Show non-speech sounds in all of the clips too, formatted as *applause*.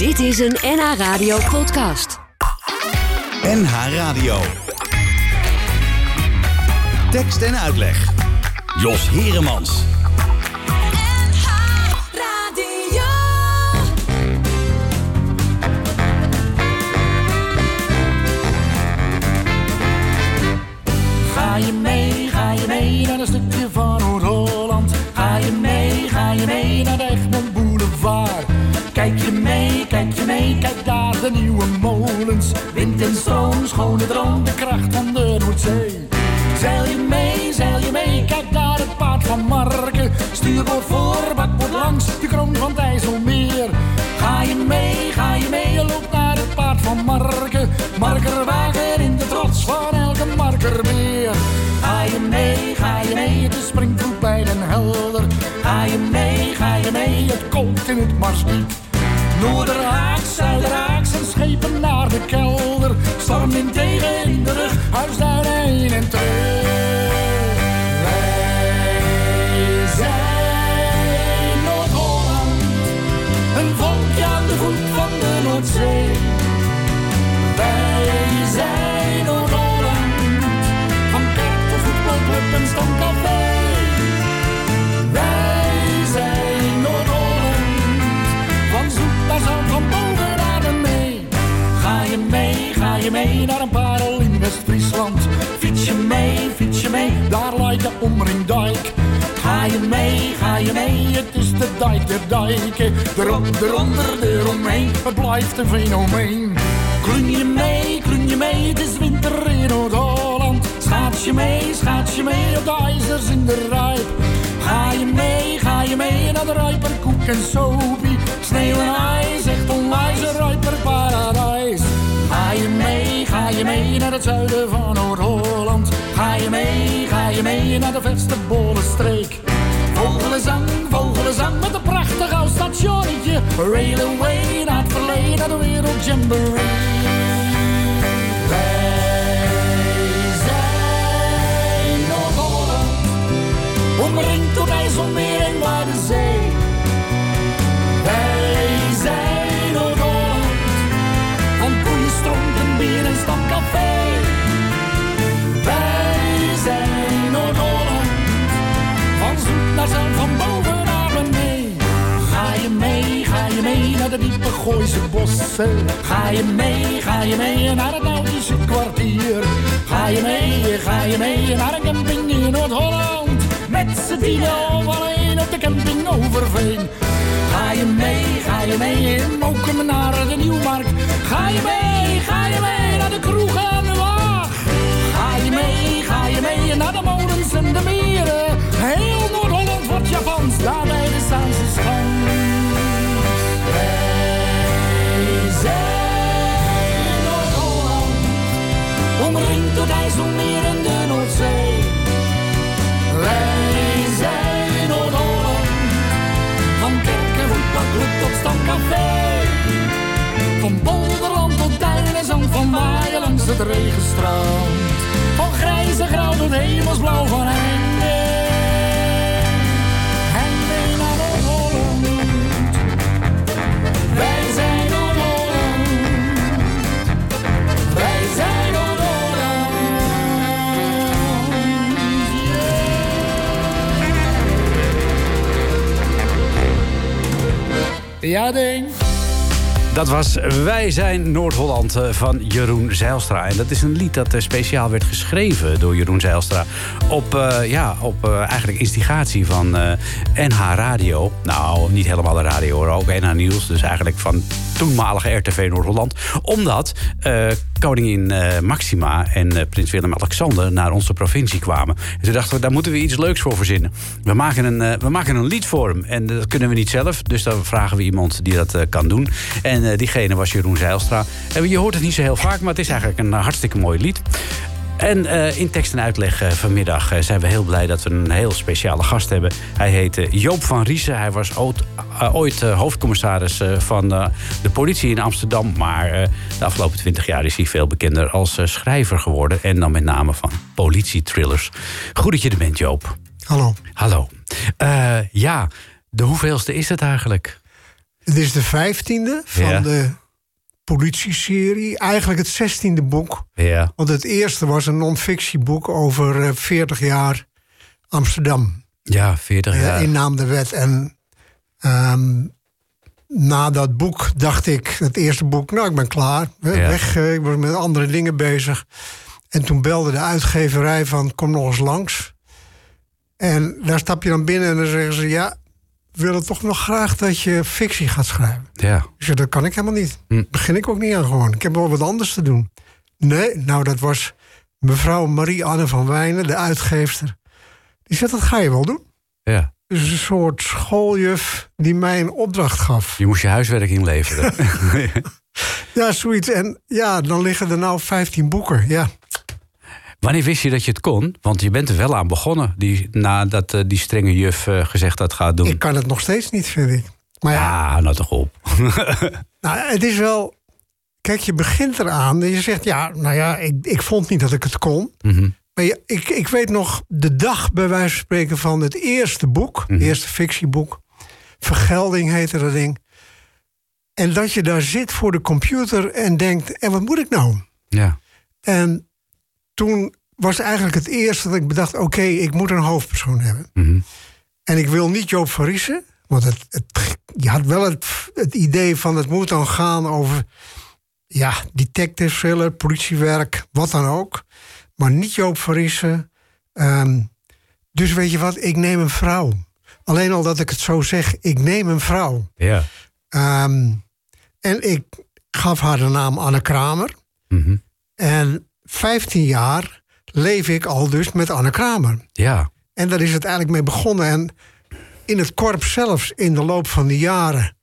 Dit is een NH Radio podcast. NH Radio. Tekst en uitleg. Jos Heremans. Ga je mee, ga je mee naar een stukje van Noord-Holland? Ga je mee, ga je mee naar de Egmond Boulevard? Kijk je mee, kijk je mee, kijk daar de nieuwe molens. Wind en stroom, schone droom, de kracht van de Noordzee. Zeil je mee, zeil je mee, kijk daar het paard van Marken. Stuurboord voor, bakboord langs, de kroon van het IJsselmeer. Ga je mee, ga je mee, je loopt naar het paard van Marken. Markerwagen in de trots van elke markerbeer. Ga je mee, ga je mee, is springvloed bij Den Helder. Ga je mee, ga je mee, het kookt in het marsdiep. Noorderhaaks, Zuiderhaaks en schepen naar de kelder. Tegen in de rug, huisduin heen en terug. Mee naar een parel in West-Friesland. Fiets je mee, fiets je mee, daar lijkt de omringdijk. Ga je mee, ga je mee, het is de dijk der dijken. Erop, eronder, eromheen, het blijft een fenomeen. Klun je mee, klun je mee, het is winter in Noord-Holland. Schaats je mee, schaats je mee, op de ijzers in de rijp. Ga je mee, ga je mee naar de rijperkoek en sopie. Sneeuw en ijs, echt onwijs een rijperparadijs. Je mee naar het zuiden van Noord-Holland. Ga je mee, ga je mee naar de verste bollenstreek. Vogelenzang, vogelenzang met een prachtig oud stationnetje. Railway naar het verleden, naar de wereld Wij zijn Noord-Holland, omringd door IJsselmeer en Waddenzee. Wij zijn van. Ga je mee, ga je mee naar de diepe Gooise bossen. Ga je mee, ga je mee naar het Nautische kwartier. Ga je mee, ga je mee naar een camping in Noord-Holland. Met z'n tienen alleen op de camping Overveen. Ga je mee, ga je mee in Mokum naar de Nieuwmarkt. Ga je mee, ga je mee naar de kroegen en de Waag. Ga je mee, ga je mee naar de Japans, daar bij de Zaanse Schans. Wij zijn Noord-Holland, omringd door IJsselmeer en de Noordzee. Wij zijn Noord-Holland, van kerk en voetbalclub tot stamcafé. Van Bolderland tot Duin en Zand, van waaien langs het regenstrand. Van grijs en grauw tot hemelsblauw van Ja, ding. Dat was Wij zijn Noord-Holland eh, van Jeroen Zeilstra. En dat is een lied dat eh, speciaal werd geschreven door Jeroen Zeilstra. Op, eh, ja, op eigenlijk instigatie van eh, NH Radio. Nou, niet helemaal de radio hoor, ook NH Nieuws. Dus eigenlijk van toenmalige RTV Noord-Holland. Omdat eh, koningin eh, Maxima en eh, prins Willem-Alexander naar onze provincie kwamen. En toen dachten we, daar moeten we iets leuks voor verzinnen. We maken een, we maken een lied voor hem. En dat kunnen we niet zelf, dus dan vragen we iemand die dat kan doen. En diegene was Jeroen Zeilstra. En je hoort het niet zo heel vaak, maar het is eigenlijk een hartstikke mooi lied. En eh, in tekst en uitleg eh, vanmiddag eh, zijn we heel blij dat we een heel speciale gast hebben. Hij heet Joop van Riesen. Hij was ooit, ooit hoofdcommissaris van de politie in Amsterdam. Maar de afgelopen twintig jaar is hij veel bekender als schrijver geworden. En dan met name van politietrillers. Goed dat je er bent, Joop. Hallo. Hallo. Ja, de hoeveelste is het eigenlijk? Het is de vijftiende van Ja. de politieserie. Eigenlijk het zestiende boek. Ja. Want het eerste was een non-fictieboek over eh, 40 jaar Amsterdam. Ja, 40 eh, jaar. in naam de wet. En ehm, na dat boek dacht ik, het eerste boek, nou ik ben klaar. Hè, Ja. Weg, eh, ik was met andere dingen bezig. En toen belde de uitgeverij van kom nog eens langs. En daar stap je dan binnen en dan zeggen ze... ja, willen toch nog graag dat je fictie gaat schrijven. Ja. Zeg, dat kan ik helemaal niet. Hm. Begin ik ook niet aan gewoon. Ik heb wel wat anders te doen. Nee, nou dat was mevrouw Marie-Anne van Wijnen, de uitgeefster. Die zei, dat ga je wel doen. ja. Dus een soort schooljuf die mij een opdracht gaf. Je moest je huiswerk inleveren. *laughs* Ja, zoiets. En ja, dan liggen er nou 15 boeken. Ja, Wanneer wist je dat je het kon? Want je bent er wel aan begonnen. Die, nadat eh, die strenge juf eh, gezegd had gaat doen. ik kan het nog steeds niet, vind ik. Maar ja, Ja, nou toch op. *laughs* nou, het is wel... Kijk, je begint eraan en je zegt... ja, nou ja, ik, ik vond niet dat ik het kon. Mhm. Maar ik, ik weet nog de dag bij wijze van spreken van het eerste boek. Het eerste fictieboek. Vergelding heette dat ding. En dat je daar zit voor de computer en denkt... en wat moet ik nou? Ja. En toen was eigenlijk het eerste dat ik bedacht... oké, ik moet een hoofdpersoon hebben. Mhm. En ik wil niet Joop van Riesen. Want het, het, je had wel het, het idee van het moet dan gaan over... ja, detective thriller, politiewerk, wat dan ook. Maar niet Joop van Riesen. Ehm, dus weet je wat, ik neem een vrouw. Alleen al dat ik het zo zeg, ik neem een vrouw. Ja. Ehm, en ik gaf haar de naam Anne Kramer. Mhm. En 15 jaar leef ik al dus met Anne Kramer. Ja. En daar is het eigenlijk mee begonnen. En in het korps zelfs, in de loop van de jaren...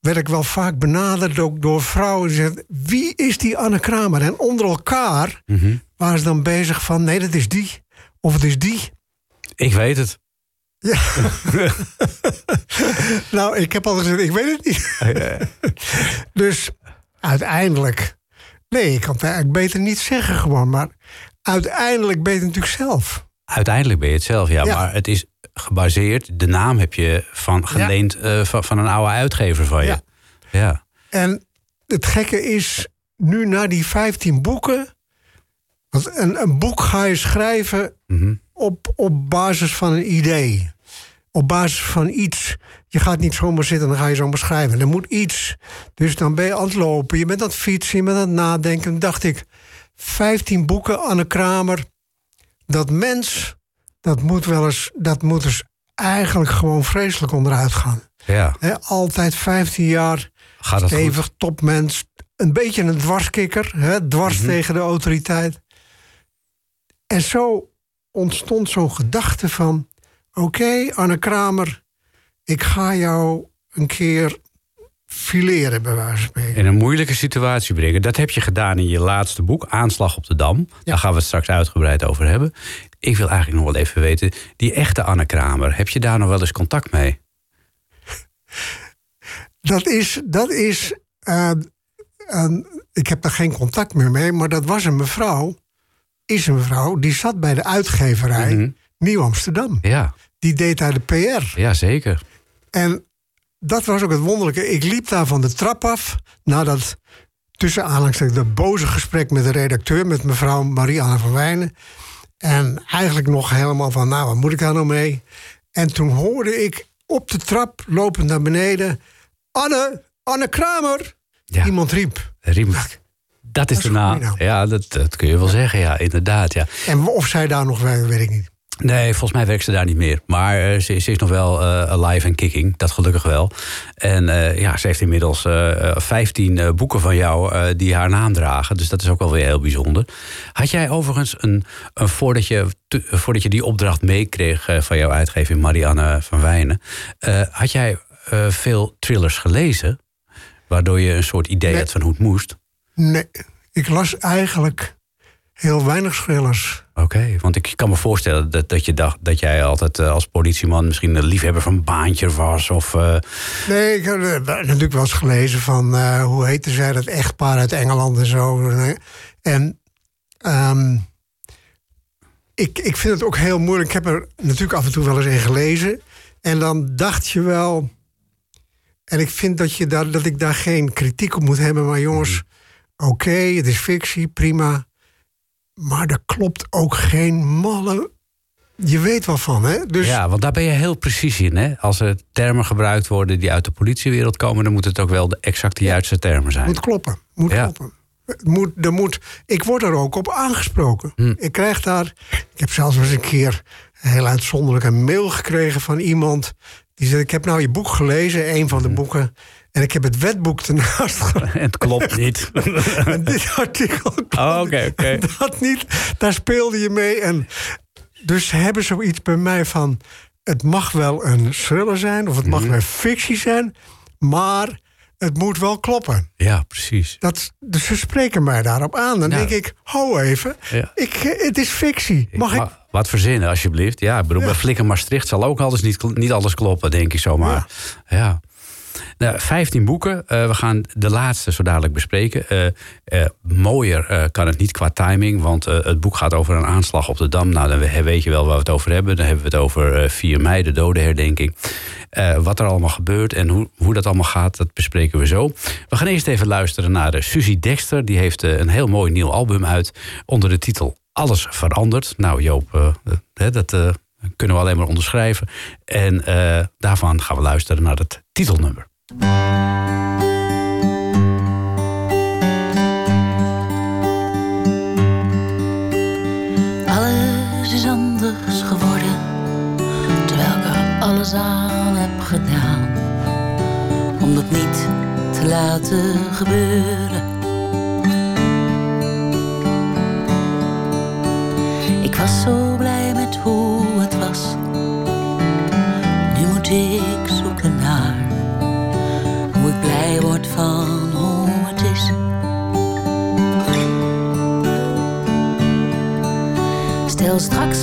werd ik wel vaak benaderd ook door vrouwen die zeiden... wie is die Anne Kramer? En onder elkaar Mhm. waren ze dan bezig van... nee, dat is die. Of het is die. Ik weet het. Ja. *laughs* nou, ik heb al gezegd, ik weet het niet. *laughs* dus uiteindelijk... Nee, ik kan het eigenlijk beter niet zeggen gewoon. Maar uiteindelijk ben je het natuurlijk zelf. Uiteindelijk ben je het zelf, ja. Ja. Maar het is gebaseerd. De naam heb je van geleend eh, van, van een oude uitgever van je. Ja. ja. En het gekke is, nu na die 15 boeken. Want een, een boek ga je schrijven Mhm. op, op basis van een idee. Op basis van iets. Je gaat niet zomaar zitten en dan ga je zomaar schrijven. Er moet iets. Dus dan ben je aan het lopen, je bent aan het fietsen, je bent aan het nadenken. Dan dacht ik, 15 boeken, Anne Kramer. Dat mens, dat moet wel eens, dat moet dus eigenlijk gewoon vreselijk onderuit gaan. ja. Altijd 15 jaar Gaat dat goed? stevig topmens. Een beetje een dwarskikker, dwars Mhm. tegen de autoriteit. En zo ontstond zo'n gedachte van... oké, Anne Kramer, ik ga jou een keer fileren, bij wijze van spreken. In een moeilijke situatie brengen. Dat heb je gedaan in je laatste boek, Aanslag op de Dam. Daar gaan we het straks uitgebreid over hebben. Ik wil eigenlijk nog wel even weten, die echte Anne Kramer, heb je daar nog wel eens contact mee? *laughs* Dat is... Dat is eh, ik heb daar geen contact meer mee, maar dat was een mevrouw... is een mevrouw, die zat bij de uitgeverij Mhm. Nieuw Amsterdam. Ja, Die deed daar de PR. ja zeker. En dat was ook het wonderlijke. Ik liep daar van de trap af nadat tussen aanhalingstekens de boze gesprek met de redacteur, met mevrouw Marie-Anne van Wijnen. En eigenlijk nog helemaal van, nou, wat moet ik daar nou mee? En toen hoorde ik op de trap, lopend naar beneden, Anne, Anne Kramer. Ja. Iemand riep. Riem, dat is de naam. naam. Ja, dat, dat kun je wel zeggen, ja, inderdaad. Ja. En of zij daar nog werkt, weet ik niet. Nee, volgens mij werkt ze daar niet meer. Maar eh, ze, ze is nog wel eh, alive en kicking. Dat gelukkig wel. En eh, ja, ze heeft inmiddels eh, eh, 15 eh, boeken van jou die haar naam dragen. Dus dat is ook wel weer heel bijzonder. Had jij overigens, een, een, voordat, je, te- voordat je die opdracht meekreeg van jouw uitgever Marianne van Wijnen... had jij veel thrillers gelezen? Waardoor je een soort idee Nee. had van hoe het moest? Nee, ik las eigenlijk heel weinig thrillers. Oké, want ik kan me voorstellen dat, dat je dacht dat jij altijd eh, als politieman misschien een liefhebber van een baantje was. Of, eh, Nee, ik heb eh, natuurlijk wel eens gelezen van hoe heette zij dat echtpaar uit Engeland en zo. En ehm, ik, ik vind het ook heel moeilijk. Ik heb er natuurlijk af en toe wel eens in gelezen. En dan dacht je wel. En ik vind dat, je daar, dat ik daar geen kritiek op moet hebben. Maar jongens, oké, het is fictie, prima. Maar er klopt ook geen malle. Je weet wel van, hè? Dus Ja, want daar ben je heel precies in. Hè? Als er termen gebruikt worden die uit de politiewereld komen... dan moet het ook wel de exacte juiste termen zijn. moet kloppen. Moet Ja. kloppen. Moet, er moet, ik word er ook op aangesproken. Hm. Ik krijg daar. Ik heb zelfs eens een keer een heel uitzonderlijk een mail gekregen van iemand. Die zei: Ik heb nou je boek gelezen, een van de Hm. boeken. En ik heb het wetboek ernaast *laughs* gelegd. Het klopt niet. *laughs* En dit artikel. klopt *laughs* Oh, oké. En Dat niet. Daar speelde je mee. En dus ze hebben zoiets bij mij van. Het mag wel een thriller zijn, of het mag Mhm. wel fictie zijn. Maar het moet wel kloppen. Ja, precies. Dat, dus ze spreken mij daarop aan. Dan Ja. denk ik, ho even, Ja. ik, eh, het is fictie. Mag ik? Ma- Wat verzinnen, alsjeblieft. Ja, ik bedoel, bij Flikker Maastricht zal ook alles niet, niet alles kloppen, denk ik zomaar. Ja. Nou, 15 boeken. Eh, we gaan de laatste zo dadelijk bespreken. Eh, eh, mooier kan het niet qua timing, want het boek gaat over een aanslag op de Dam. Nou, dan we- weet je wel waar we het over hebben. Dan hebben we het over eh, 4 mei, de dodenherdenking. Wat er allemaal gebeurt en hoe, hoe dat allemaal gaat, dat bespreken we zo. We gaan eerst even luisteren naar Suzy Dexter. Die heeft een heel mooi nieuw album uit onder de titel Alles verandert. Nou Joop, dat kunnen we alleen maar onderschrijven. En eh, daarvan gaan we luisteren naar het titelnummer. Alles is anders geworden, terwijl ik alles aan heb gedaan. Om dat niet te laten gebeuren.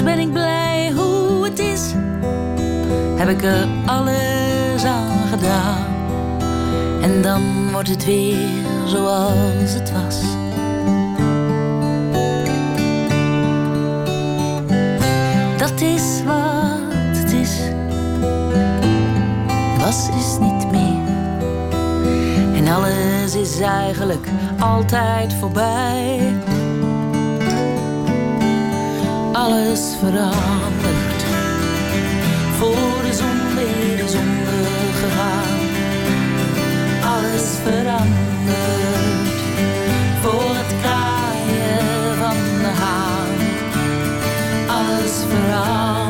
Ben ik blij hoe het is. Heb ik er alles aan gedaan. En dan wordt het weer zoals het was. Dat is wat het is. Was is niet meer. En alles is eigenlijk altijd voorbij alles verandert. Voor de zon weer is ondergegaan. Alles verandert. Voor het kraaien van de haan. Alles verandert.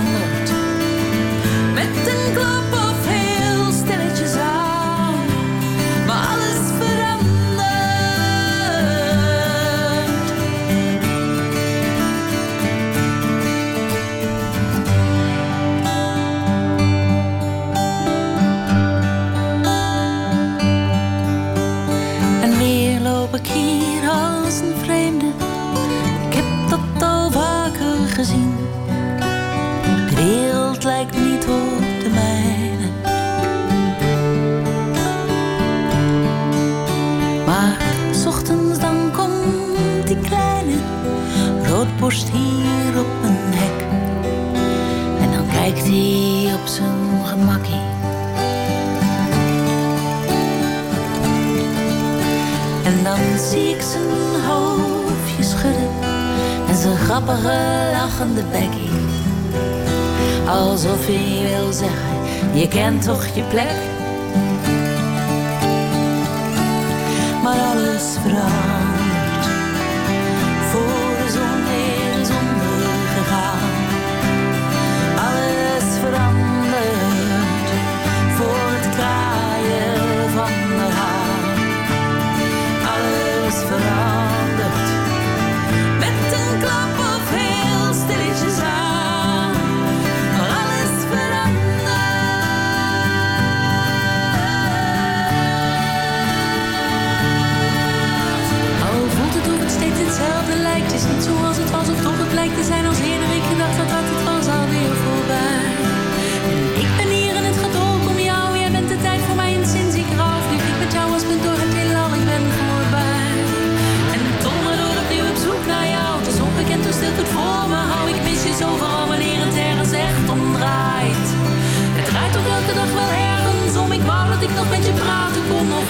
Dan zie ik zijn hoofdje schudden en zijn grappige lachende bekkie. Alsof hij wil zeggen, je kent toch je plek? Maar alles verandert,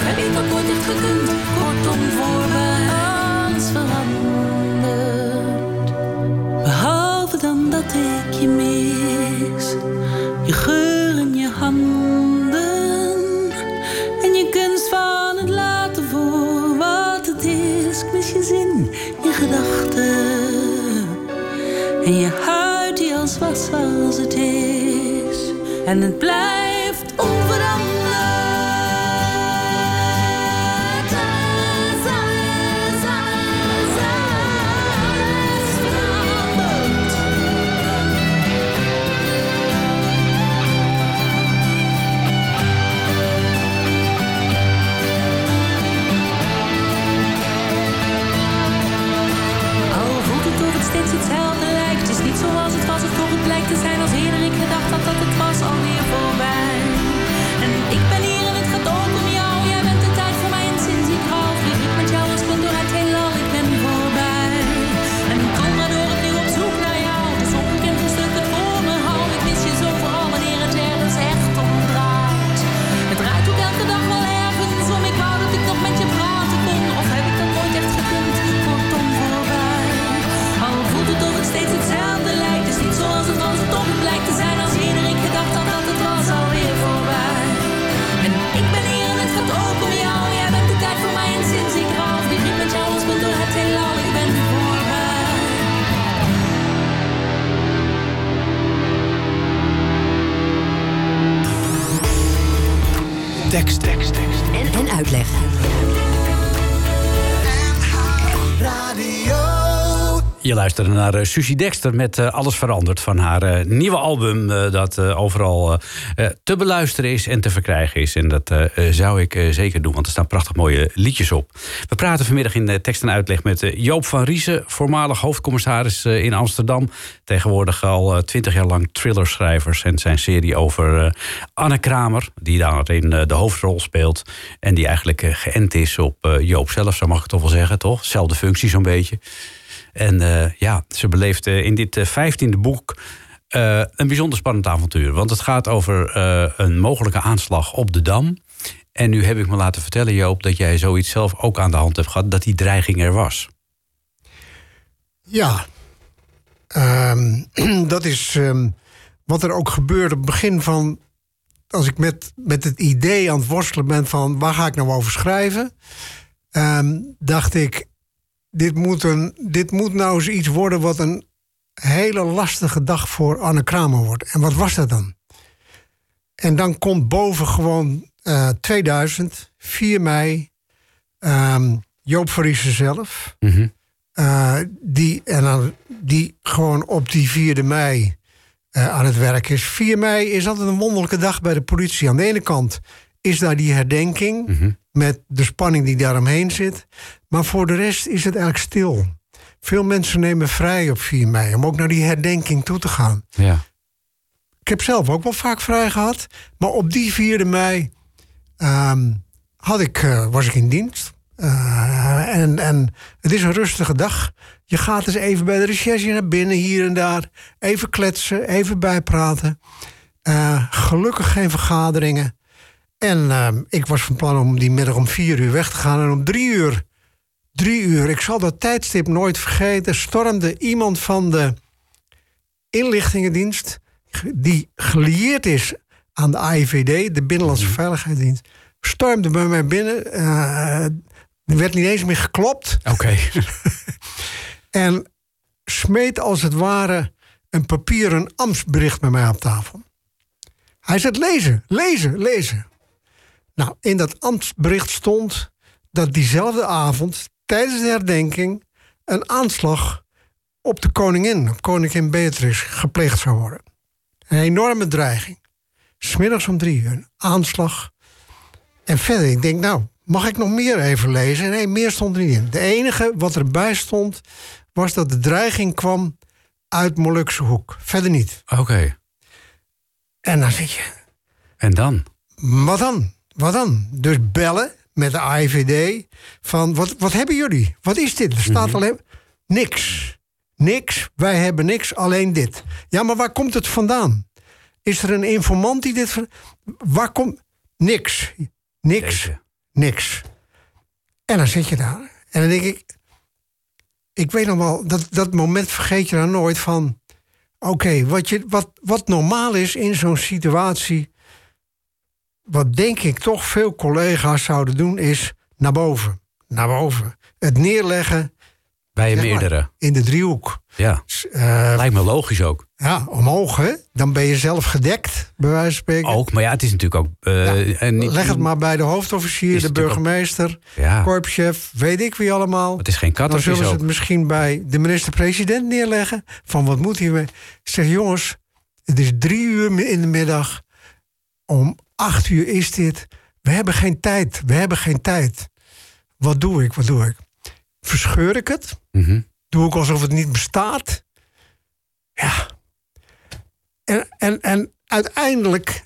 heb ik dat nooit echt gekund? Kortom, voorbij alles veranderd. Behalve dan dat ik je mis. Je geur en je handen. En je kunst van het laten voor wat het is. Ik mis je zin, je gedachten. En je huid die als was als het is. En het blijft Je luisterde naar eh, Susie Dexter met eh, Alles Veranderd van haar eh, nieuwe album. dat overal te beluisteren is en te verkrijgen is. En dat zou ik zeker doen, want er staan prachtig mooie liedjes op. We praten vanmiddag in tekst en uitleg met Joop van Riesen, voormalig hoofdcommissaris in Amsterdam. Tegenwoordig al twintig jaar lang thrillerschrijvers. En zijn serie over Anne Kramer, die daarin de hoofdrol speelt. En die eigenlijk geënt is op Joop zelf, zo mag ik toch wel zeggen, toch? Zelfde functie zo'n beetje. En eh, ja, ze beleeft eh, in dit vijftiende boek eh, een bijzonder spannend avontuur. Want het gaat over eh, een mogelijke aanslag op de Dam. En nu heb ik me laten vertellen, Joop, dat jij zoiets zelf ook aan de hand hebt gehad, dat die dreiging er was. Ja, Ehm, *clears throat* dat is ehm, wat er ook gebeurde op het begin van... als ik met, met het idee aan het worstelen ben van... waar ga ik nou over schrijven? ehm, dacht ik, dit moet, een, dit moet nou eens iets worden... wat een hele lastige dag voor Anne Kramer wordt. En wat was dat dan? En dan komt boven gewoon eh 2000, 4 mei... ehm, Joop Verriesen zelf... Eh, die, en dan, die gewoon op die 4e mei eh, aan het werk is. 4 mei is altijd een wonderlijke dag bij de politie. Aan de ene kant is daar die herdenking met de spanning die daaromheen zit. Maar voor de rest is het eigenlijk stil. Veel mensen nemen vrij op 4 mei om ook naar die herdenking toe te gaan. Ja. Ik heb zelf ook wel vaak vrij gehad. Maar op die 4e mei ehm, had ik, eh, was ik in dienst. Eh, en, en het is een rustige dag. Je gaat eens even bij de recherche naar binnen, hier en daar. Even kletsen, even bijpraten. Eh, gelukkig geen vergaderingen. En ehm, ik was van plan om die middag om vier uur weg te gaan. En om drie uur, drie uur, ik zal dat tijdstip nooit vergeten... stormde iemand van de inlichtingendienst... die gelieerd is aan de AIVD, de Binnenlandse Veiligheidsdienst... stormde bij mij binnen. eh, er werd niet eens meer geklopt. Oké. *laughs* En smeet als het ware een papieren ambtsbericht bij mij op tafel. Hij zegt lezen, lezen, lezen. Nou, in dat ambtsbericht stond dat diezelfde avond, tijdens de herdenking, een aanslag op de koningin, op koningin Beatrix, gepleegd zou worden. Een enorme dreiging. Smiddags om drie uur, een aanslag. En verder, ik denk, nou, mag ik nog meer even lezen? Nee, meer stond er niet in. De enige wat erbij stond, was dat de dreiging kwam uit Molukse hoek. Verder niet. Oké. En dan zit je, En dan? wat dan? Wat dan? Dus bellen met de AIVD van, wat, wat hebben jullie? Wat is dit? Er staat alleen... Niks. Niks. Wij hebben niks, alleen dit. Ja, maar waar komt het vandaan? Is er een informant die dit... Waar komt... Niks. Niks. Niks. En dan zit je daar. En dan denk ik... Ik weet nog wel, dat, dat moment vergeet je dan nooit van... Oké, wat je wat, wat normaal is in zo'n situatie... wat denk ik toch veel collega's zouden doen... is naar boven. Naar boven. Het neerleggen Bij maar, meerdere. in de driehoek. Ja. Eh, Lijkt me logisch ook. ja, omhoog, hè? Dan ben je zelf gedekt, bij wijze van spreken. Ook, maar ja, het is natuurlijk ook... eh, en niet- Leg het maar bij de hoofdofficier, de ook- burgemeester, Ja, korpschef, weet ik wie allemaal. het is geen kat, Dan zullen ze het misschien bij de minister-president neerleggen. Van wat moet hiermee? Zeg, jongens, het is drie uur in de middag. Om acht uur is dit. We hebben geen tijd. We hebben geen tijd. Wat doe ik? Wat doe ik? Verscheur ik het? Mhm. Doe ik alsof het niet bestaat? Ja. En, en, en uiteindelijk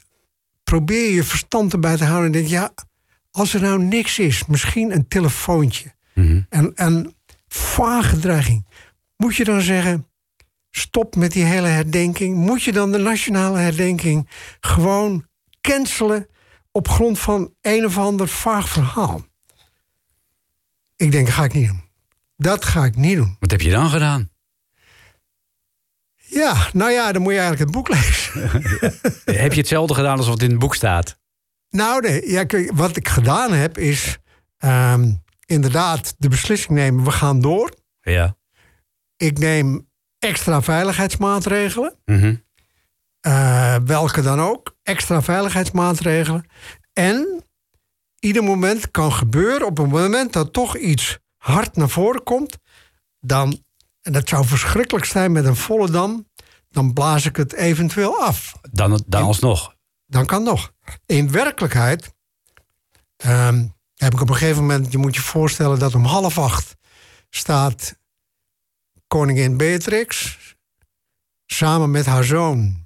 probeer je verstand erbij te houden en denk ja, als er nou niks is, misschien een telefoontje Mhm. en een vage dreiging, moet je dan zeggen: stop met die hele herdenking? Moet je dan de nationale herdenking gewoon cancelen op grond van een of ander vaag verhaal? Ik denk, dat ga ik niet doen. Dat ga ik niet doen. Wat heb je dan gedaan? Ja, nou ja, dan moet je eigenlijk het boek lezen. *laughs* heb je hetzelfde gedaan als wat in het boek staat? Nou, nee, ja, wat ik gedaan heb is ehm, inderdaad de beslissing nemen: we gaan door. Ja. Ik neem extra veiligheidsmaatregelen. Mhm. Eh, welke dan ook, extra veiligheidsmaatregelen. En ieder moment kan gebeuren, op het moment dat toch iets hard naar voren komt, dan, en dat zou verschrikkelijk zijn met een volle dam, dan blaas ik het eventueel af. Dan, dan alsnog. Dan kan nog. In werkelijkheid ehm, heb ik op een gegeven moment, je moet je voorstellen dat om half acht staat koningin Beatrix samen met haar zoon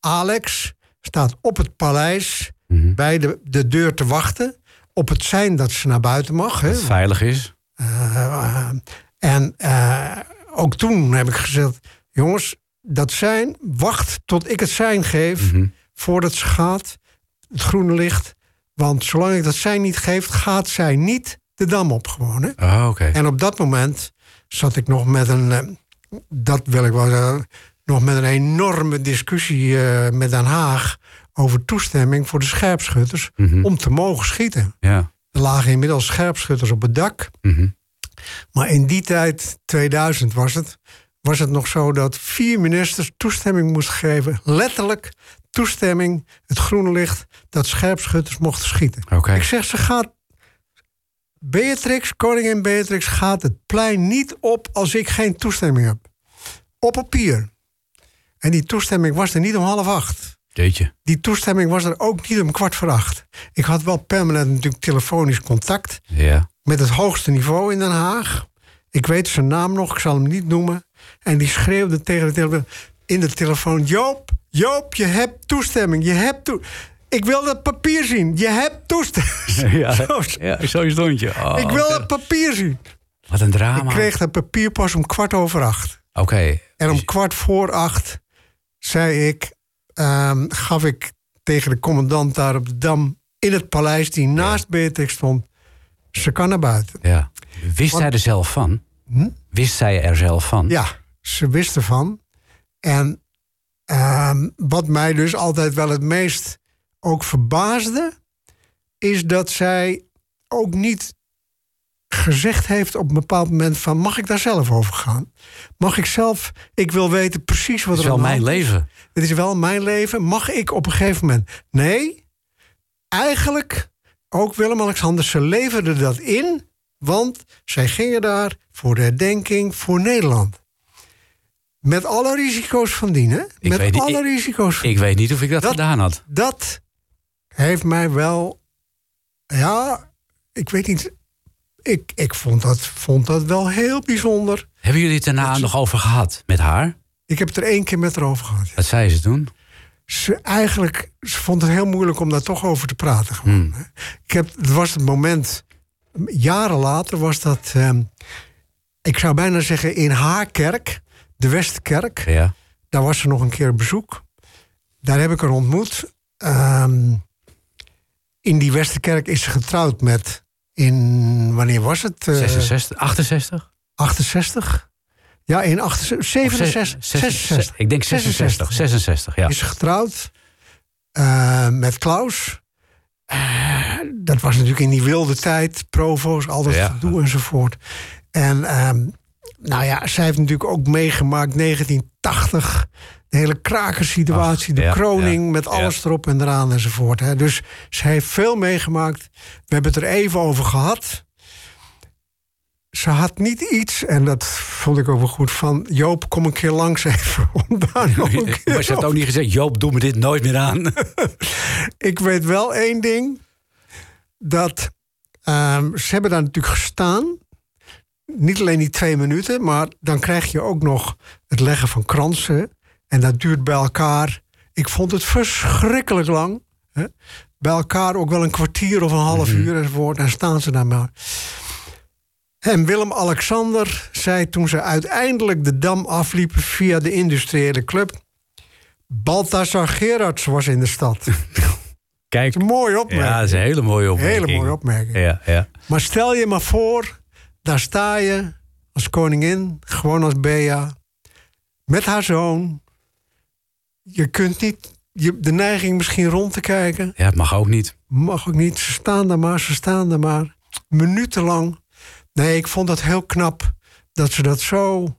Alex staat op het paleis Mhm. bij de, de deur te wachten op het zijn dat ze naar buiten mag. Dat veilig is. Eh, en eh, ook toen heb ik gezegd: jongens, dat zijn, wacht tot ik het zijn geef Mhm. voordat ze gaat, het groene licht. Want zolang ik dat zijn niet geef, gaat zij niet de dam op gewoon. Hè? Oh, oké. En op dat moment zat ik nog met een, eh, dat wil ik wel nog met een enorme discussie eh, met Den Haag over toestemming voor de scherpschutters Mhm. om te mogen schieten. Ja. Er lagen inmiddels scherpschutters op het dak. Mhm. Maar in die tijd, 2000 was het, was het nog zo dat vier ministers toestemming moesten geven. Letterlijk toestemming, het groene licht, dat scherpschutters mochten schieten. Ik zeg, ze gaat. Beatrix, koningin Beatrix, gaat het plein niet op als ik geen toestemming heb. Op papier. En die toestemming was er niet om half acht. Jeetje. Die toestemming was er ook niet om kwart voor acht. Ik had wel permanent natuurlijk telefonisch contact Ja. met het hoogste niveau in Den Haag. Ik weet zijn naam nog, ik zal hem niet noemen. En die schreeuwde tegen de telefoon, in de telefoon: Joop, Joop, je hebt toestemming. Je hebt toe ik wil dat papier zien. Je hebt toestemming. *laughs* Ja, Zo- *laughs* ja. Oh, ik wil dat papier zien. Wat een drama. Ik kreeg dat papier pas om kwart over acht. Oké. En om Dus- kwart voor acht zei ik, ehm, gaf ik tegen de commandant daar op de dam in het paleis die naast Beatrix stond, ze kan naar buiten. Ja. Wist zij er zelf van? Hm? Wist zij er zelf van? Ja, ze wist ervan. En ehm, wat mij dus altijd wel het meest ook verbaasde, is dat zij ook niet gezegd heeft op een bepaald moment van mag ik daar zelf over gaan? Mag ik zelf, ik wil weten precies wat Het is er wel mijn leven. Het is wel mijn leven. Mag ik op een gegeven moment? Nee, eigenlijk ook Willem-Alexander, ze leverden dat in, want zij gingen daar voor de herdenking voor Nederland. Met alle risico's van dien, hè? Ik Met weet alle ik- risico's van Ik weet niet of ik dat, Dat- gedaan had. Dat heeft mij wel. Ja, ik weet niet. Ik, ik vond, dat, vond dat wel heel bijzonder. Hebben jullie het daarna nog over gehad met haar? Ik heb het er één keer met haar over gehad. Wat zei ze toen? ze eigenlijk, ze vond het heel moeilijk om daar toch over te praten. Gewoon, Hmm. Ik heb, het was het moment, jaren later was dat, ehm, ik zou bijna zeggen in haar kerk, de Westkerk. Ja. Daar was ze nog een keer op bezoek. Daar heb ik haar ontmoet. Ehm, in die Westerkerk is ze getrouwd met... In, wanneer was het? Eh, 66, 68? 68? Ja, in 68, 67, 66. Ik denk 66. 66, ja. Is getrouwd eh, met Klaus. Eh, dat was natuurlijk in die wilde tijd. Provo's, al dat Ja. gedoe enzovoort. En ehm, nou ja, zij heeft natuurlijk ook meegemaakt 1980. De hele krakersituatie, de ja, kroning ja, met ja. alles erop en eraan enzovoort. Hè. Dus zij heeft veel meegemaakt. We hebben het er even over gehad. Ze had niet iets, en dat vond ik ook wel goed, van Joop, kom een keer langs even. *laughs* Om daar nog een keer Maar ze heeft ook niet gezegd, Joop, doe me dit nooit meer aan. *laughs* ik weet wel één ding. Dat ehm, ze hebben daar natuurlijk gestaan. Niet alleen die twee minuten, maar dan krijg je ook nog het leggen van kransen. En dat duurt bij elkaar. Ik vond het verschrikkelijk lang. Hè? Bij elkaar ook wel een kwartier of een half uur enzovoort. En staan ze daar maar. En Willem-Alexander zei toen ze uiteindelijk de dam afliepen via de industriële club. Balthasar Gerards was in de stad. *laughs* Kijk, Een mooie opmerking. ja, dat is een hele mooie opmerking. Hele mooie opmerking. Ja, ja. Maar stel je maar voor, daar sta je als koningin, gewoon als Bea, met haar zoon. Je kunt niet, je, de neiging misschien rond te kijken, ja, het mag ook niet. mag ook niet. Ze staan daar maar, ze staan daar maar, minutenlang. Nee, ik vond dat heel knap dat ze dat zo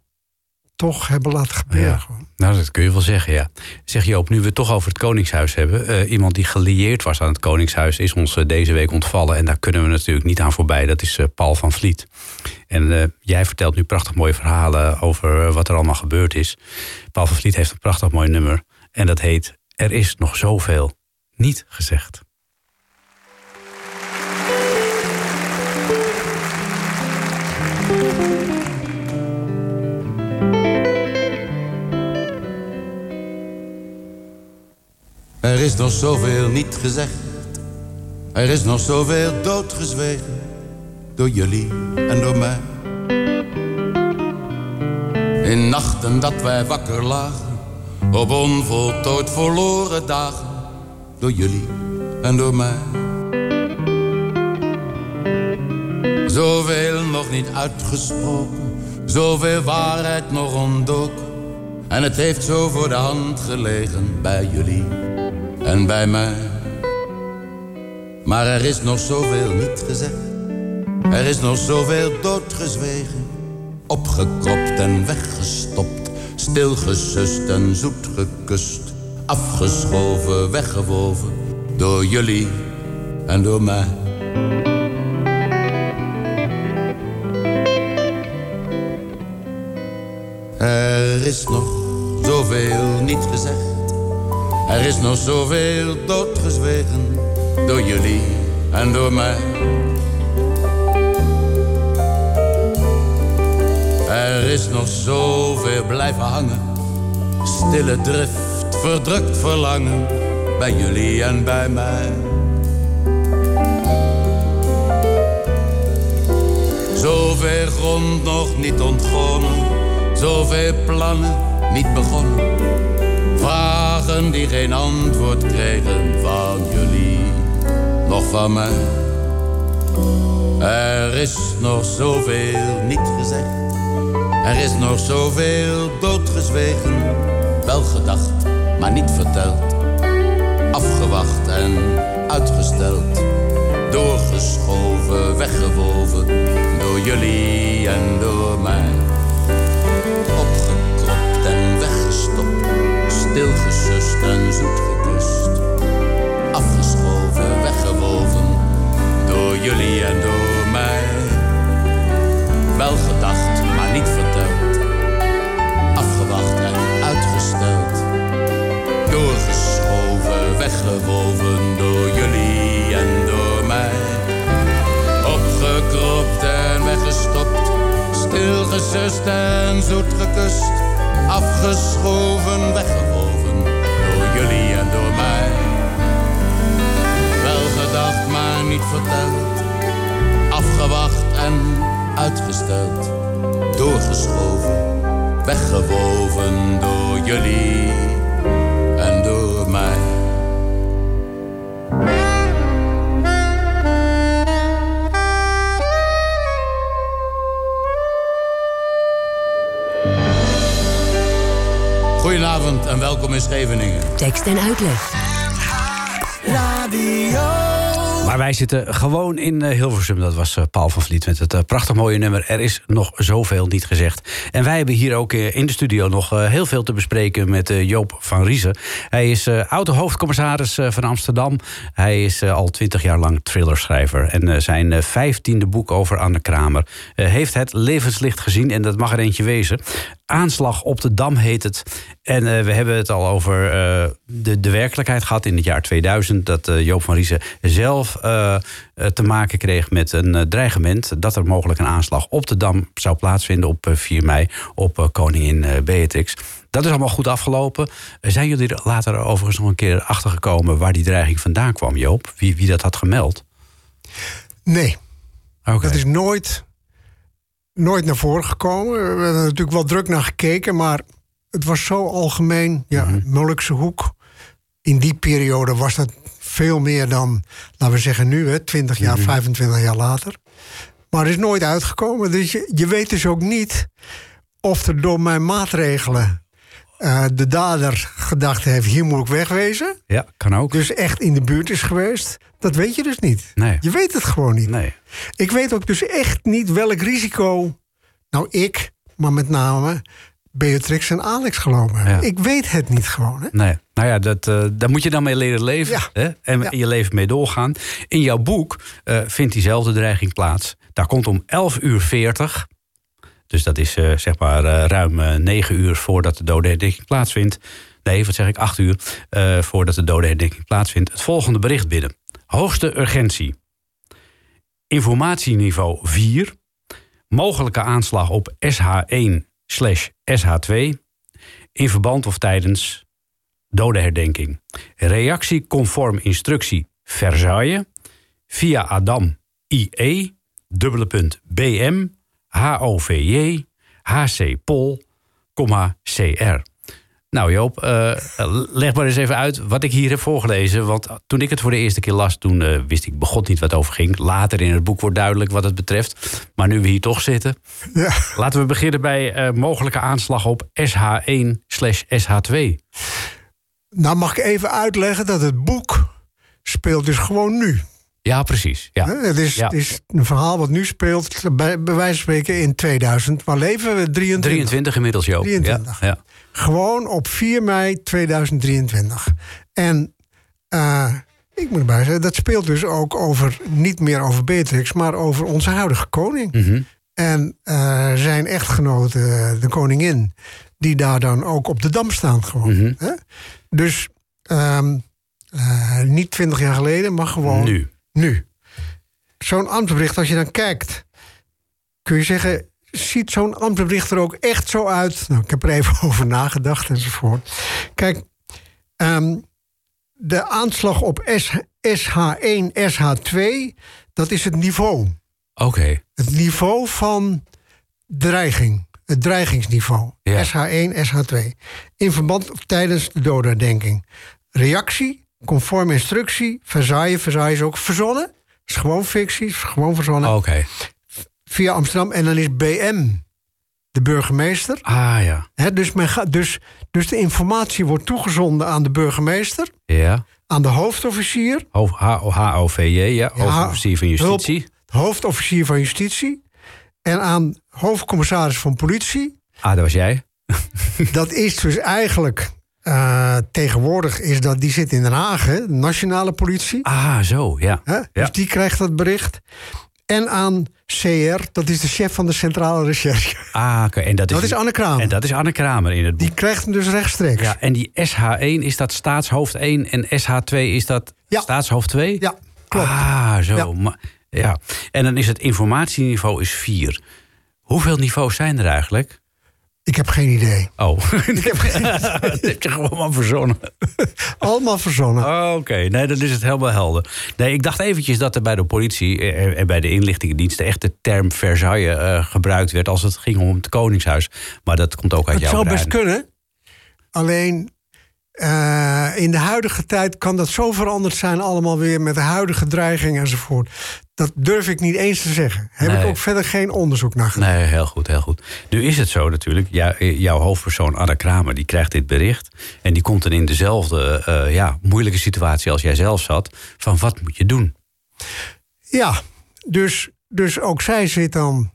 toch hebben laten gebeuren. Ja. Nou, dat kun je wel zeggen, ja. Zeg Joop, nu we het toch over het Koningshuis hebben. eh, iemand die gelieerd was aan het Koningshuis is ons eh, deze week ontvallen. En daar kunnen we natuurlijk niet aan voorbij. Dat is eh, Paul van Vliet. En jij vertelt nu prachtig mooie verhalen over wat er allemaal gebeurd is. Paul van Vliet heeft een prachtig mooi nummer. En dat heet Er is nog zoveel niet gezegd. Er is nog zoveel niet gezegd. Er is nog zoveel doodgezwegen. Door jullie en door mij. In nachten dat wij wakker lagen. Op onvoltooid verloren dagen. Door jullie en door mij. Zoveel nog niet uitgesproken. Zoveel waarheid nog ontdoken. En het heeft zo voor de hand gelegen bij jullie en bij mij. Maar er is nog zoveel niet gezegd. Er is nog zoveel doodgezwegen. Opgekropt en weggestopt. Stilgesust en zoet gekust. Afgeschoven, weggewoven. Door jullie en door mij. Er is nog zoveel niet gezegd. Er is nog zoveel doodgezwegen door jullie en door mij. Is nog zoveel blijven hangen. Stille drift, verdrukt verlangen bij jullie en bij mij. Zoveel grond nog niet ontgonnen, zoveel plannen niet begonnen. Vragen die geen antwoord kregen van jullie, nog van mij. Er is nog zoveel niet gezegd. Er is nog zoveel doodgezwegen. Wel gedacht, maar niet verteld. Afgewacht en uitgesteld. Doorgeschoven, weggewoven. Door jullie en door mij. Opgekropt en weggestopt. Stilgesust en zoet weggewoven door jullie en door mij. Goedenavond en welkom in Scheveningen. Tekst en uitleg. Wij zitten gewoon in eh, Hilversum. Dat was eh, Paul van Vliet met het eh, prachtig mooie nummer. Er is nog zoveel niet gezegd. En wij hebben hier ook in de studio nog heel veel te bespreken met Joop van Riezen. Hij is auto-hoofdcommissaris van Amsterdam. Hij is al twintig jaar lang thrillerschrijver. En zijn vijftiende boek over Anne Kramer heeft het levenslicht gezien. En dat mag er eentje wezen. Aanslag op de Dam heet het. En we hebben het al over de, de werkelijkheid gehad in het jaar 2000. Dat Joop van Riezen zelf te maken kreeg met een dreigement dat er mogelijk een aanslag op de dam zou plaatsvinden op 4 mei op koningin Beatrix. Dat is allemaal goed afgelopen. Zijn jullie er later overigens nog een keer achtergekomen waar die dreiging vandaan kwam, Joop? Wie, wie dat had gemeld? Nee. Okay. Dat is nooit, nooit naar voren gekomen. We hebben er natuurlijk wel druk naar gekeken, maar het was zo algemeen. Ja, mm Molukse hoek. In die periode was dat veel meer dan, laten we zeggen nu, hè, 20 jaar, 25 jaar later. Maar het is nooit uitgekomen. Dus je, je weet dus ook niet of er door mijn maatregelen uh, de dader gedacht heeft: hier moet ik wegwezen. Ja, kan ook. Dus echt in de buurt is geweest. Dat weet je dus niet. Nee. Je weet het gewoon niet. Nee. Ik weet ook dus echt niet welk risico. Nou, ik, maar met name Beatrix en Alex gelopen hebben. Ik weet het niet gewoon. Hè? Nee. Nou ja, dat, uh, daar moet je dan mee leren leven. Ja. Hè? En Ja. je leven mee doorgaan. In jouw boek uh, vindt diezelfde dreiging plaats. Daar komt om 11 uur 40. Dus dat is uh, zeg maar ruim 9 uur voordat de dodenherdenking plaatsvindt. Nee, wat zeg ik, 8 uur voordat de dodenherdenking plaatsvindt. Het volgende bericht binnen. Hoogste urgentie. Informatieniveau 4. Mogelijke aanslag op SH1 slash SH2 in verband of tijdens dodenherdenking. Reactie conform instructie Versailles via Adam IE dubbele punt BM HOVJ HC Pol, CR. Nou Joop, uh, leg maar eens even uit wat ik hier heb voorgelezen. Want toen ik het voor de eerste keer las, toen uh, wist ik begot niet wat over ging. Later in het boek wordt duidelijk wat het betreft. Maar nu we hier toch zitten. *laughs* Ja. Laten we beginnen bij uh, mogelijke aanslag op SH1 slash SH2. Nou mag ik even uitleggen dat het boek speelt dus gewoon nu. Ja, precies. Ja. Het, is, ja. het is een verhaal wat nu speelt, bij, bij wijze van spreken in 2000. Waar leven we? 23. 23 inmiddels, Joop. 23. Ja, ja. Gewoon op 4 mei 2023. En uh, ik moet erbij zeggen, dat speelt dus ook over, niet meer over Beatrix, maar over onze huidige koning. Mm -hmm. En uh, zijn echtgenote, de koningin, die daar dan ook op de dam staan gewoon. Mm -hmm. Hè? Dus um, uh, niet 20 jaar geleden, maar gewoon nu. Nu. Zo'n ambtsbericht, als je dan kijkt, kun je zeggen, ziet zo'n ambtsbericht er ook echt zo uit? Nou, ik heb er even *laughs* over nagedacht enzovoort. Kijk, um, de aanslag op S, SH1, SH2, dat is het niveau. Oké. Okay. Het niveau van dreiging. Het dreigingsniveau. Ja. SH1, SH2. In verband tijdens de dodenherdenking. Reactie, conform instructie, Versailles. Versailles is ook verzonnen. is gewoon fictie, is gewoon verzonnen. Oké. Okay. Via Amsterdam. En dan is BM de burgemeester. Ah ja. He, dus, men dus, dus de informatie wordt toegezonden aan de burgemeester. Ja. Aan de hoofdofficier. HOVJ, ja. Hoofdofficier van Justitie. Hulp, hoofdofficier van Justitie. En aan hoofdcommissaris van politie. Ah, dat was jij. dat is dus eigenlijk uh, tegenwoordig is dat die zit in Den Haag, hè, de nationale politie. Ah, zo, ja. Hè? Dus die krijgt dat bericht. En aan CR, dat is de chef van de Centrale Recherche. Ah, oké. En dat is, dat is Anne Kramer. En dat is Anne Kramer in het boek. Die krijgt hem dus rechtstreeks. Ja, en die SH1 is dat staatshoofd 1 en SH2 is dat ja. staatshoofd 2? Ja, klopt. Ah, zo. Ja. Maar, ja. En dan is het informatieniveau is 4. Hoeveel niveaus zijn er eigenlijk? Ik heb geen idee. Oh, *laughs* ik heb geen *laughs* dat heb je gewoon verzonnen. Allemaal verzonnen. *laughs* Oh, Oké, okay. nee, dan is het helemaal helder. Nee, ik dacht eventjes dat er bij de politie en bij de inlichtingendiensten echt de term Versailles uh, gebruikt werd als het ging om het Koningshuis. Maar dat komt ook uit het jouw zou brein. best kunnen. Alleen eh, in de huidige tijd kan dat zo veranderd zijn, allemaal weer met de huidige dreiging enzovoort. Dat durf ik niet eens te zeggen. Heb Nee. ik ook verder geen onderzoek naar gedaan. Nee, heel goed, heel goed. Nu is het zo natuurlijk, jou- jouw hoofdpersoon Anna Kramer... die krijgt dit bericht en die komt dan in dezelfde eh, ja, moeilijke situatie als jij zelf zat... van wat moet je doen? Ja, dus, dus ook zij zit dan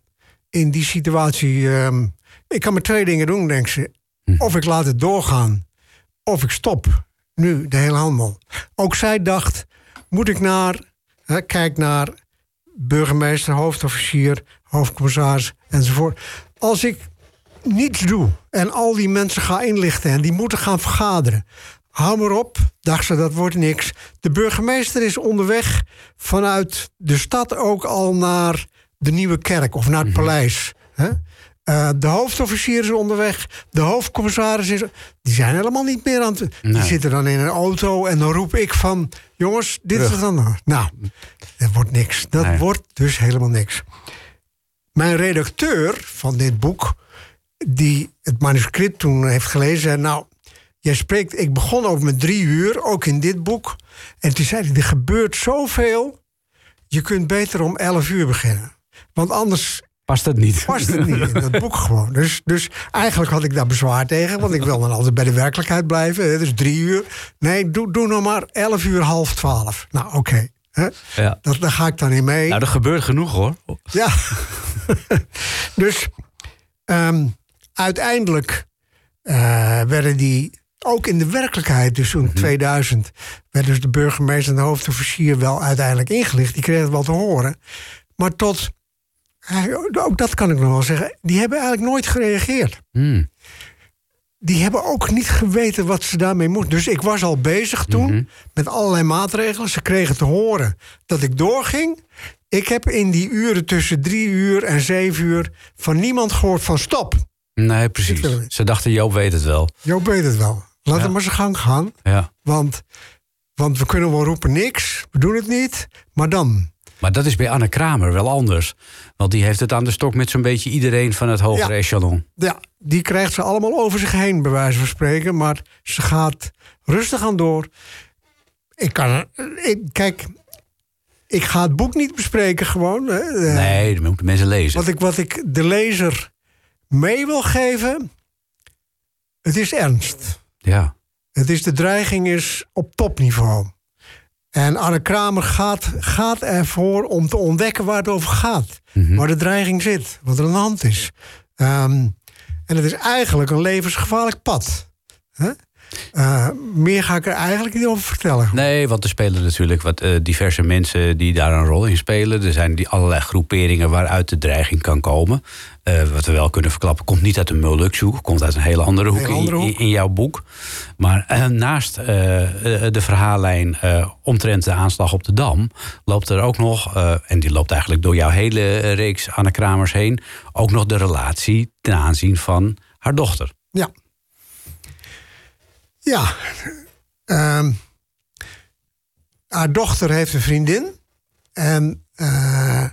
in die situatie. ehm, ik kan maar twee dingen doen, denkt ze. Of ik laat het doorgaan, of ik stop. Nu, de hele handel. Ook zij dacht, moet ik naar... Hè, kijk naar burgemeester, hoofdofficier, hoofdcommissaris enzovoort. Als ik niets doe en al die mensen ga inlichten... en die moeten gaan vergaderen... Hou maar op, dacht ze, dat wordt niks. De burgemeester is onderweg vanuit de stad ook al naar de Nieuwe Kerk of naar het paleis. Hè? Eh, de hoofdofficier is onderweg, de hoofdcommissaris is... Die zijn helemaal niet meer aan het... Die zitten dan in een auto en dan roep ik van... Jongens, dit is dan... Nou, dat wordt niks. Dat Nee. wordt dus helemaal niks. Mijn redacteur van dit boek, die het manuscript toen heeft gelezen, zei: Nou, jij spreekt. Ik begon ook met drie uur, ook in dit boek. En toen zei hij: Er gebeurt zoveel. Je kunt beter om elf uur beginnen. Want anders Past dat niet? past het niet in dat boek gewoon. Dus, dus eigenlijk had ik daar bezwaar tegen. Want ik wil dan altijd bij de werkelijkheid blijven. hè, Dus drie uur. Nee, doe, doe nog maar elf uur, half twaalf. Nou, oké. Ja. Dat, daar ga ik dan in mee. Nou, er gebeurt genoeg hoor. Ja. *laughs* dus ehm, uiteindelijk eh, werden die ook in de werkelijkheid, dus toen 2000, werd dus de burgemeester en de hoofdofficier wel uiteindelijk ingelicht. Die kregen het wel te horen. Maar tot, ook dat kan ik nog wel zeggen, die hebben eigenlijk nooit gereageerd. Hmm. Die hebben ook niet geweten wat ze daarmee moesten. Dus ik was al bezig toen met allerlei maatregelen. Ze kregen te horen dat ik doorging. Ik heb in die uren tussen drie uur en zeven uur van niemand gehoord van stop. Nee, precies. Ze dachten, Joop weet het wel. Joop weet het wel. Laat Ja. hem maar zijn gang gaan. Ja. Want, want we kunnen wel roepen niks. We doen het niet. Maar dan. Maar dat is bij Anne Kramer wel anders. Want die heeft het aan de stok met zo'n beetje iedereen van het hogere Ja. echelon. Ja, die krijgt ze allemaal over zich heen, bij wijze van spreken. Maar ze gaat rustig aan door. Ik kan. Ik, kijk, ik ga het boek niet bespreken gewoon. hè. Nee, dat moeten mensen lezen. Wat ik, wat ik de lezer mee wil geven. Het is ernst. Ja. Het is, de dreiging is op topniveau. En Anne Kramer gaat, gaat ervoor om te ontdekken waar het over gaat. Waar de dreiging zit, wat er aan de hand is. Ehm, en het is eigenlijk een levensgevaarlijk pad. Hè? Eh, meer ga ik er eigenlijk niet over vertellen. Nee, want er spelen natuurlijk wat eh, diverse mensen die daar een rol in spelen. Er zijn die allerlei groeperingen waaruit de dreiging kan komen. Eh, wat we wel kunnen verklappen, komt niet uit een Molukse komt uit een hele andere hoek, Hele andere in- hoek. In, in jouw boek. Maar naast de verhaallijn omtrent de aanslag op de Dam, loopt er ook nog, en die loopt eigenlijk door jouw hele reeks Anne Kramers heen, ook nog de relatie ten aanzien van haar dochter. Ja. Ja. Ehm, haar dochter heeft een vriendin. En eh,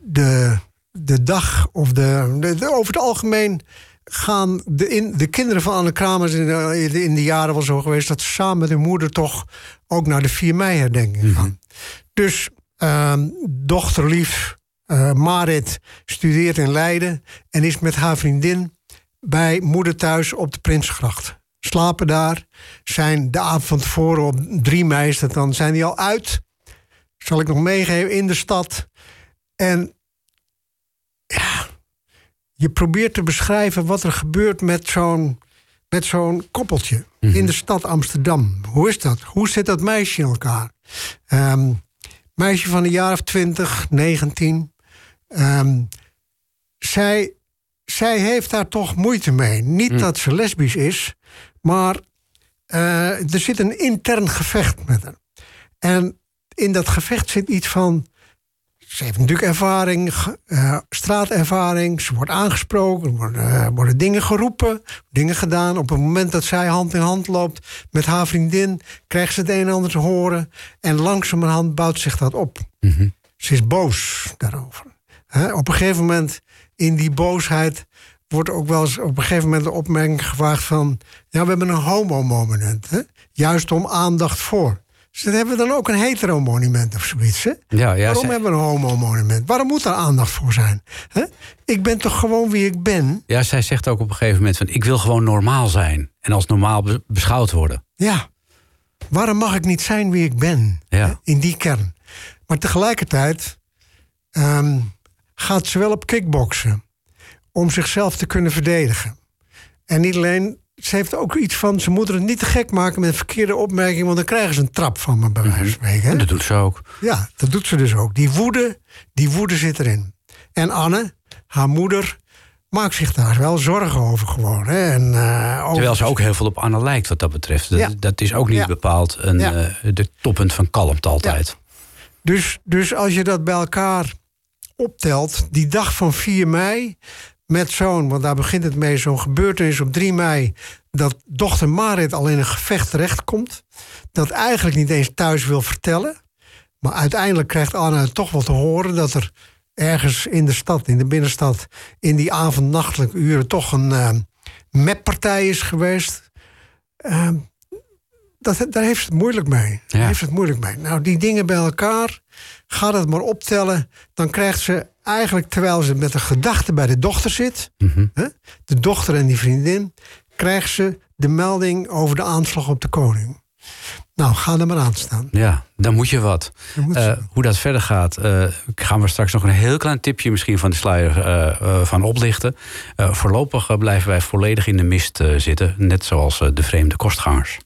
de, de dag, of de, de- de- over het algemeen gaan de, in, de kinderen van Anne Kramers in de, in de jaren wel zo geweest... dat ze samen met hun moeder toch ook naar de 4 mei-herdenking gaan. Dus ehm, dochterlief eh, Marit studeert in Leiden... en is met haar vriendin bij moeder thuis op de Prinsgracht. Slapen daar. Zijn de avond van tevoren op 3 mei is dat dan, zijn die al uit. Zal ik nog meegeven in de stad. En ja, je probeert te beschrijven wat er gebeurt met zo'n met zo'n koppeltje in de stad Amsterdam. Hoe is dat? Hoe zit dat meisje in elkaar? Ehm, meisje van een jaar of 20, 19. Ehm, zij zij heeft daar toch moeite mee. Niet dat ze lesbisch is, maar eh, er zit een intern gevecht met haar. En in dat gevecht zit iets van. Ze heeft natuurlijk ervaring, eh, straatervaring. Ze wordt aangesproken, er worden, eh, worden dingen geroepen, dingen gedaan. Op het moment dat zij hand in hand loopt met haar vriendin, krijgt ze het een en ander te horen. En langzamerhand bouwt zich dat op. Ze is boos daarover. Op een gegeven moment in die boosheid wordt ook wel eens op een gegeven moment de opmerking gevraagd van... ja, we hebben een homo-monument, hè? juist om aandacht voor. Dus dan hebben we dan ook een hetero-monument of zoiets, hè? Ja, ja, Waarom zij- hebben we een homo-monument? Waarom moet er aandacht voor zijn? hè? Ik ben toch gewoon wie ik ben? Ja, zij zegt ook op een gegeven moment van... ik wil gewoon normaal zijn en als normaal be- beschouwd worden. Ja. Waarom mag ik niet zijn wie ik ben? Ja. In die kern. Maar tegelijkertijd ehm, gaat ze wel op kickboksen. Om zichzelf te kunnen verdedigen. En niet alleen, ze heeft ook iets van... ze moeten het niet te gek maken met verkeerde opmerkingen... want dan krijgen ze een trap van me, bij wijze van spreken. hè? En dat doet ze ook. Ja, dat doet ze dus ook. Die woede, die woede zit erin. En Anne, haar moeder, maakt zich daar wel zorgen over gewoon. Hè? En, eh, over- Terwijl ze ook heel veel op Anne lijkt wat dat betreft. Dat, Ja. dat is ook niet Ja. bepaald een, Ja. eh, de toppunt van kalmte altijd. Dus, dus als je dat bij elkaar optelt, die dag van 4 mei, met zo'n, want daar begint het mee, zo'n gebeurtenis op 3 mei, dat dochter Marit al in een gevecht terechtkomt, dat eigenlijk niet eens thuis wil vertellen, maar uiteindelijk krijgt het toch wel te horen dat er ergens in de stad, in de binnenstad, in die avondnachtelijke uren toch een eh mappartij is geweest. Eh, dat, daar heeft ze het moeilijk mee. Ja. heeft het moeilijk mee. Nou, die dingen bij elkaar, ga dat maar optellen. Dan krijgt ze eigenlijk, terwijl ze met een gedachte bij de dochter zit... hè, de dochter en die vriendin... krijgt ze de melding over de aanslag op de koning. Nou, ga er maar aan staan. Ja, dan moet je wat. Moet Eh, hoe dat verder gaat, eh, gaan we straks nog een heel klein tipje misschien van de sluier eh, van oplichten. Voorlopig blijven wij volledig in de mist zitten, net zoals de vreemde kostgangers.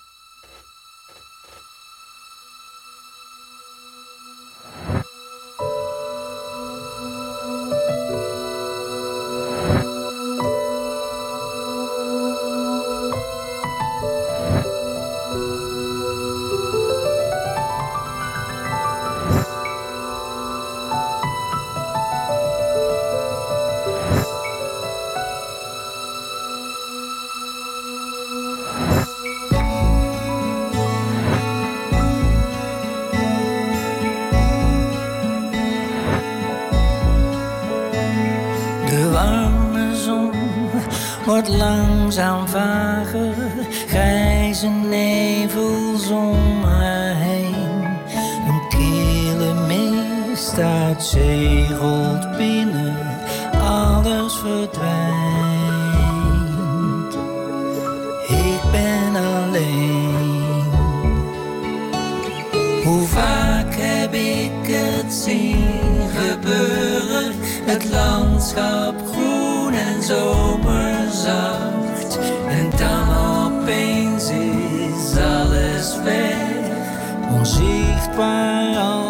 Onzichtbaar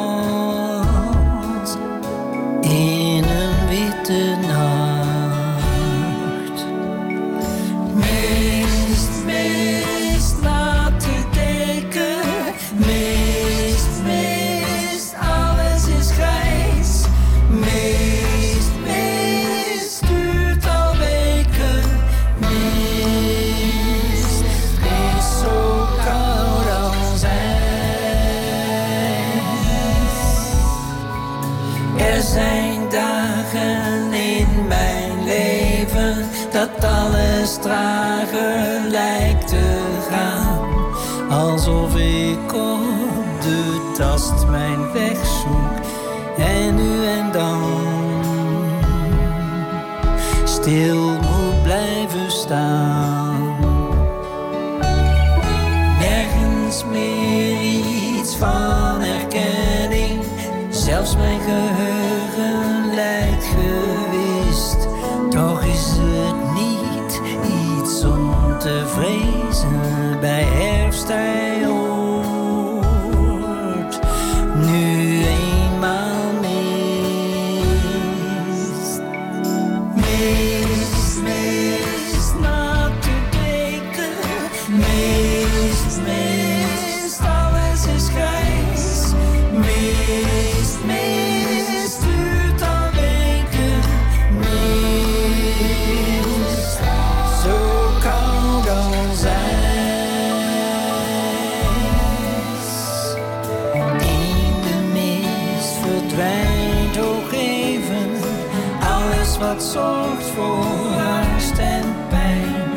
voor angst en pijn.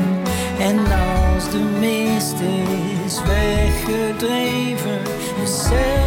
En als de mist is weggedreven, besef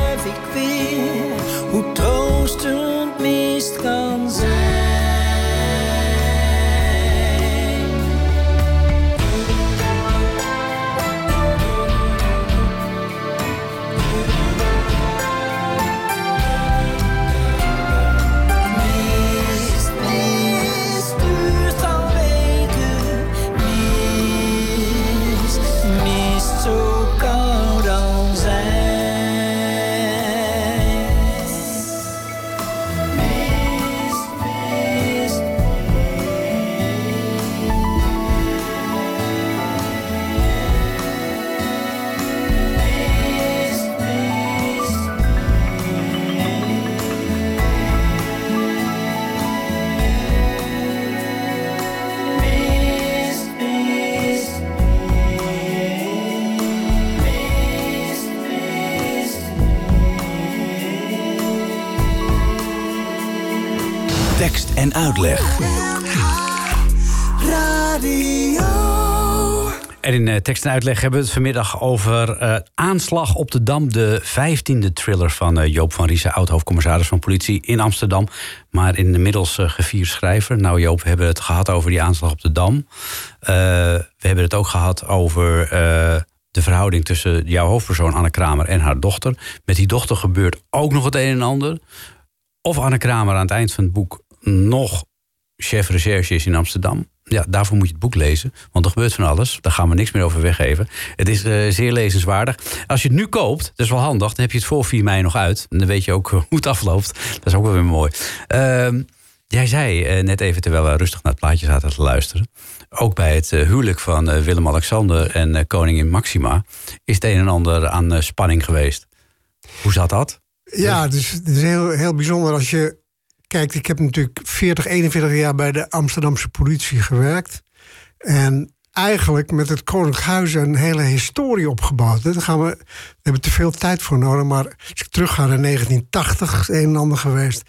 tekst en uitleg hebben we het vanmiddag over eh, aanslag op de Dam. De vijftiende thriller van eh, Joop van Riesen, oud-hoofdcommissaris van politie in Amsterdam. Maar inmiddels uh, gevierd schrijver. Nou Joop, we hebben het gehad over die aanslag op de Dam. We hebben het ook gehad over de verhouding tussen jouw hoofdpersoon Anne Kramer en haar dochter. Met die dochter gebeurt ook nog het een en ander. Of Anne Kramer aan het eind van het boek nog chef recherche is in Amsterdam. Ja, daarvoor moet je het boek lezen. Want er gebeurt van alles. Daar gaan we niks meer over weggeven. Het is eh, zeer lezenswaardig. Als je het nu koopt, dat is wel handig. Dan heb je het voor 4 mei nog uit. En dan weet je ook eh, hoe het afloopt. Dat is ook wel weer mooi. Ehm, jij zei eh, net even terwijl we rustig naar het plaatje zaten te luisteren. Ook bij het huwelijk van Willem-Alexander en koningin Maxima... is het een en ander aan spanning geweest. Hoe zat dat? Ja, is, het is heel, heel bijzonder als je kijkt. Ik heb natuurlijk 40, 41 jaar bij de Amsterdamse politie gewerkt. En eigenlijk met het Koninklijk Huis een hele historie opgebouwd. Daar gaan we, we hebben te veel tijd voor nodig. Maar als ik terugga naar 1980, is een en ander geweest.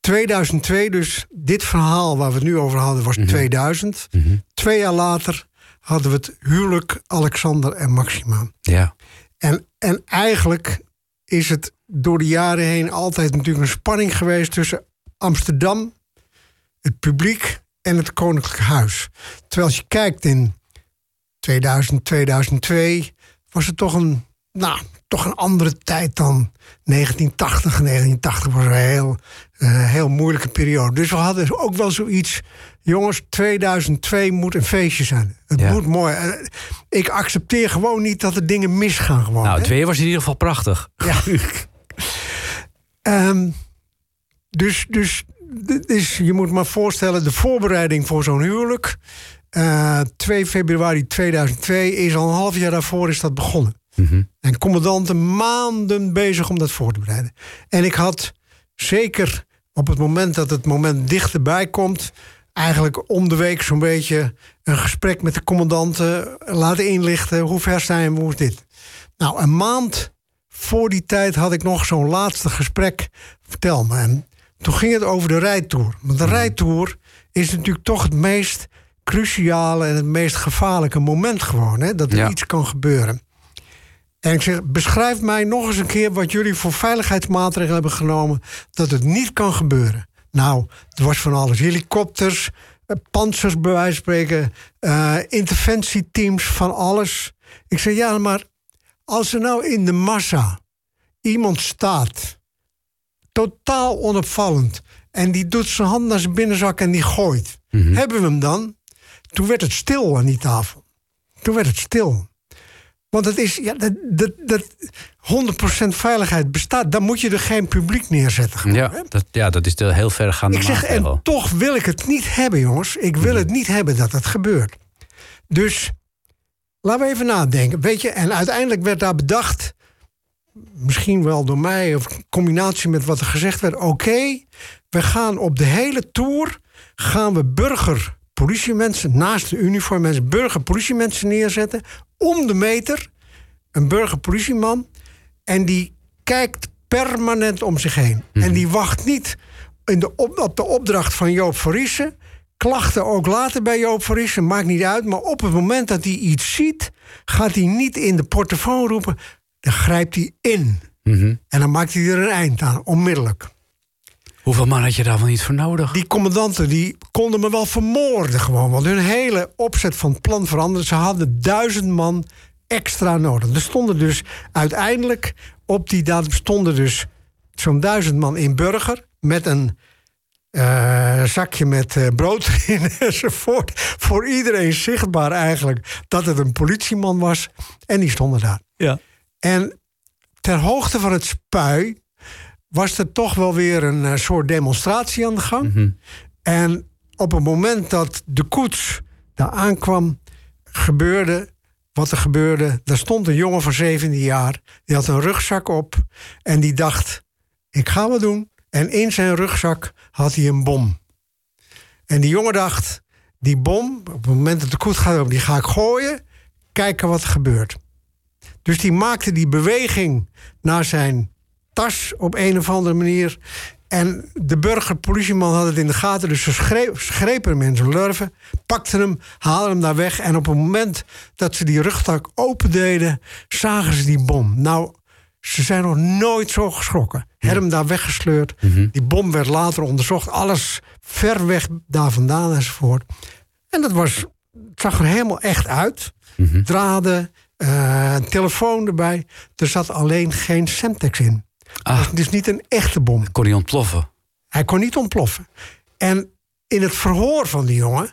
2002, dus dit verhaal waar we het nu over hadden, was 2000. Twee jaar later hadden we het huwelijk Alexander en Maxima. Ja. En, en eigenlijk is het door de jaren heen altijd natuurlijk een spanning geweest tussen Amsterdam, het publiek en het Koninklijk Huis. Terwijl als je kijkt in 2000, 2002, was het toch een, nou, toch een andere tijd dan 1980. 1980 was een heel, eh, heel moeilijke periode. Dus we hadden ook wel zoiets. Jongens, 2002 moet een feestje zijn. Het Ja. moet mooi. Eh, Ik accepteer gewoon niet dat er dingen misgaan. Gewoon, Nou, hè. het weer was in ieder geval prachtig. Ja. *laughs* Ehm, dus, dus, je moet maar voorstellen, de voorbereiding voor zo'n huwelijk. eh, 2 februari 2002 is al een half jaar daarvoor is dat begonnen. En commandanten maanden bezig om dat voor te bereiden. En ik had zeker op het moment dat het moment dichterbij komt, eigenlijk om de week zo'n beetje een gesprek met de commandanten laten inlichten. Hoe ver zijn we? Hoe is dit? Nou, een maand voor die tijd had ik nog zo'n laatste gesprek. Vertel me. En toen ging het over de rijtour. Want de rijtour is natuurlijk toch het meest cruciale en het meest gevaarlijke moment gewoon. Hè? Dat er Ja. iets kan gebeuren. En ik zeg, beschrijf mij nog eens een keer wat jullie voor veiligheidsmaatregelen hebben genomen. dat het niet kan gebeuren. Nou, er was van alles: helikopters, eh, panzers, bij wijze van spreken, eh, interventieteams, van alles. Ik zeg, ja, maar als er nou in de massa iemand staat, totaal onopvallend, en die doet zijn hand naar zijn binnenzak en die gooit, hebben we hem dan? Toen werd het stil aan die tafel. Toen werd het stil. Want het is, ja, dat, dat, dat 100% veiligheid bestaat. Dan moet je er geen publiek neerzetten. gewoon, hè? Ja, dat, ja, dat is de heel vergaande Ik zeg, maatregel. en toch wil ik het niet hebben, jongens. Ik wil het niet hebben dat het gebeurt. Dus laten we even nadenken. Weet je, en uiteindelijk werd daar bedacht, misschien wel door mij, of in combinatie met wat er gezegd werd: oké, we gaan op de hele tour gaan we burger politiemensen naast de uniformmensen, burger politiemensen neerzetten om de meter, een burger politieman, en die kijkt permanent om zich heen. En die wacht niet in de op, op de opdracht van Joop van Riesen. Klachten ook later bij Joop van Riesen, maakt niet uit. Maar op het moment dat hij iets ziet, gaat hij niet in de portofoon roepen. Dan grijpt hij in. En dan maakt hij er een eind aan, onmiddellijk. Hoeveel man had je daar wel niet voor nodig? Die commandanten die konden me wel vermoorden gewoon. Want hun hele opzet van het plan veranderde. Ze hadden duizend man extra nodig. Er stonden dus uiteindelijk op die datum stonden dus zo'n duizend man in Burger... met een eh, zakje met eh, brood *laughs* erin enzovoort. Voor iedereen zichtbaar eigenlijk dat het een politieman was. En die stonden daar. Ja. En ter hoogte van het spui was er toch wel weer een eh, soort demonstratie aan de gang. En op het moment dat de koets daar aankwam, gebeurde wat er gebeurde. Daar stond een jongen van 17 jaar, die had een rugzak op en die dacht: ik ga wat doen. En in zijn rugzak had hij een bom. En die jongen dacht: die bom, op het moment dat de koets gaat open, die ga ik gooien, kijken wat er gebeurt. Dus die maakte die beweging naar zijn tas op een of andere manier. En de burgerpolitieman had het in de gaten, dus ze schreep, grepen hem in zijn lurven, pakten hem, haalden hem daar weg. En op het moment dat ze die rugtak opendeden, zagen ze die bom. Nou, ze zijn nog nooit zo geschrokken. Hebben hem daar weggesleurd. Die bom werd later onderzocht. Alles ver weg daar vandaan enzovoort. En dat was, het zag er helemaal echt uit. Draden, eh, een telefoon erbij. Er zat alleen geen Semtex in. Ah. Het is niet een echte bom. Kon hij ontploffen? Hij kon niet ontploffen. En in het verhoor van die jongen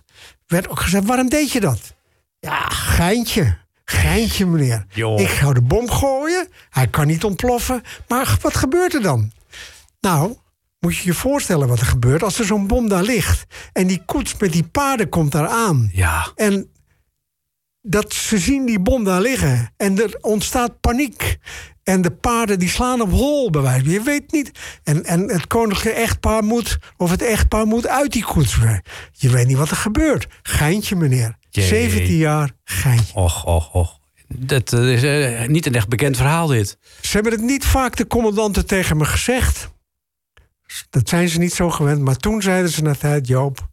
werd ook gezegd: waarom deed je dat? Ja, geintje. Geintje, meneer. Ik zou de bom gooien. Hij kan niet ontploffen. Maar wat gebeurt er dan? Nou, moet je je voorstellen wat er gebeurt als er zo'n bom daar ligt. En die koets met die paarden komt daar aan. Ja. En dat ze zien die bom daar liggen. En er ontstaat paniek. En de paarden die slaan op hol, bij wijze van. Je weet niet. En, en het koninklijke echtpaar moet... of het echtpaar moet uit die koets. Je weet niet wat er gebeurt. Geintje, meneer. Jee. 17 jaar, geintje. Och, och, och. Dat eh, is eh, niet een echt bekend verhaal, dit. Ze hebben het niet vaak de commandanten tegen me gezegd. Dat zijn ze niet zo gewend. Maar toen zeiden ze na tijd... Joop,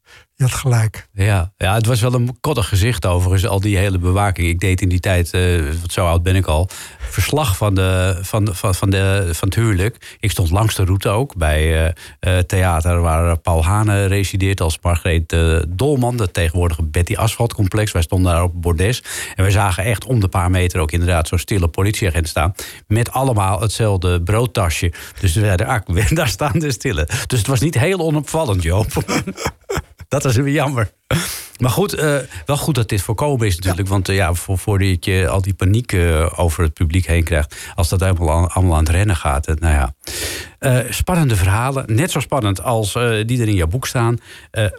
gelijk. Ja, ja, het was wel een koddig gezicht overigens, al die hele bewaking. Ik deed in die tijd, eh, wat zo oud ben ik al, verslag van, de, van, van, van, de, van het huwelijk. Ik stond langs de route ook bij eh, theater waar Paul Hane resideert als Margreet Dolman. Dat tegenwoordige Betty Asphalt complex. Wij stonden daar op bordes. En we zagen echt om de paar meter ook inderdaad zo'n stille politieagent staan. Met allemaal hetzelfde broodtasje. Dus we zeiden, ah, *laughs* daar staan de stille. Dus het was niet heel onopvallend, Joop. *laughs* Dat is weer jammer. Maar goed, eh, wel goed dat dit voorkomen is natuurlijk. Want eh, ja, voor, voordat je al die paniek eh, over het publiek heen krijgt... als dat helemaal aan, allemaal aan het rennen gaat. nou ja. Spannende verhalen. Net zo spannend als die er in jouw boek staan.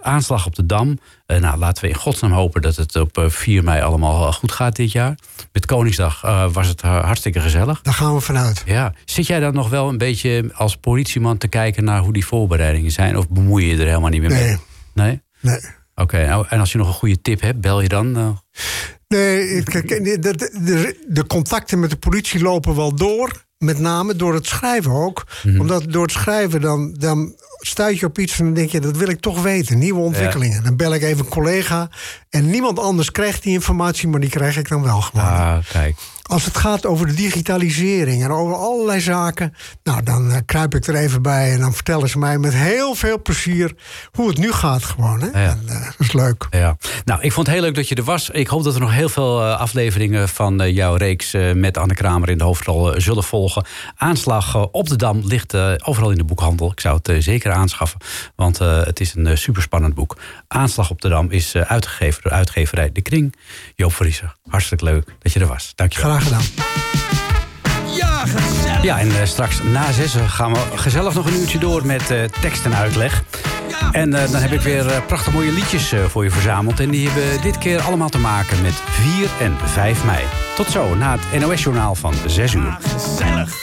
Aanslag op de Dam. Nou, laten we in godsnaam hopen dat het op eh, 4 mei allemaal goed gaat dit jaar. Met Koningsdag was het hartstikke gezellig. Daar gaan we vanuit. Ja, zit jij dan nog wel een beetje als politieman te kijken naar hoe die voorbereidingen zijn? Of bemoei je je er helemaal niet meer mee? Nee. Nee? Nee. Oké, nou, en als je nog een goede tip hebt, bel je dan? eh? Nee, kijk, de, de, de, contacten met de politie lopen wel door. Met name door het schrijven ook. Omdat door het schrijven dan, dan stuit je op iets en dan denk je... dat wil ik toch weten, nieuwe ontwikkelingen. Dan bel ik even een collega en niemand anders krijgt die informatie... maar die krijg ik dan wel gewoon. Ah, kijk. Als het gaat over de digitalisering en over allerlei zaken... nou, dan eh, kruip ik er even bij en dan vertellen ze mij met heel veel plezier... hoe het nu gaat gewoon. Hè? Ja. En, eh, dat is leuk. Ja. Nou, ik vond het heel leuk dat je er was. Ik hoop dat er nog heel veel eh, afleveringen van jouw reeks met Anne Kramer in de hoofdrol zullen volgen. Aanslag op de Dam ligt overal in de boekhandel. Ik zou het zeker aanschaffen, want het is een superspannend boek. Aanslag op de Dam is uitgegeven door uitgeverij De Kring. Joop Vriezer, hartstikke leuk dat je er was. Dank je wel. Gedaan. Ja, gezellig. Ja, en eh, straks na zessen gaan we gezellig nog een uurtje door met eh, tekst en uitleg. En eh, dan heb ik weer eh, prachtig mooie liedjes eh, voor je verzameld. En die hebben dit keer allemaal te maken met 4 en 5 mei. Tot zo, na het NOS-journaal van 6 uur. Gezellig.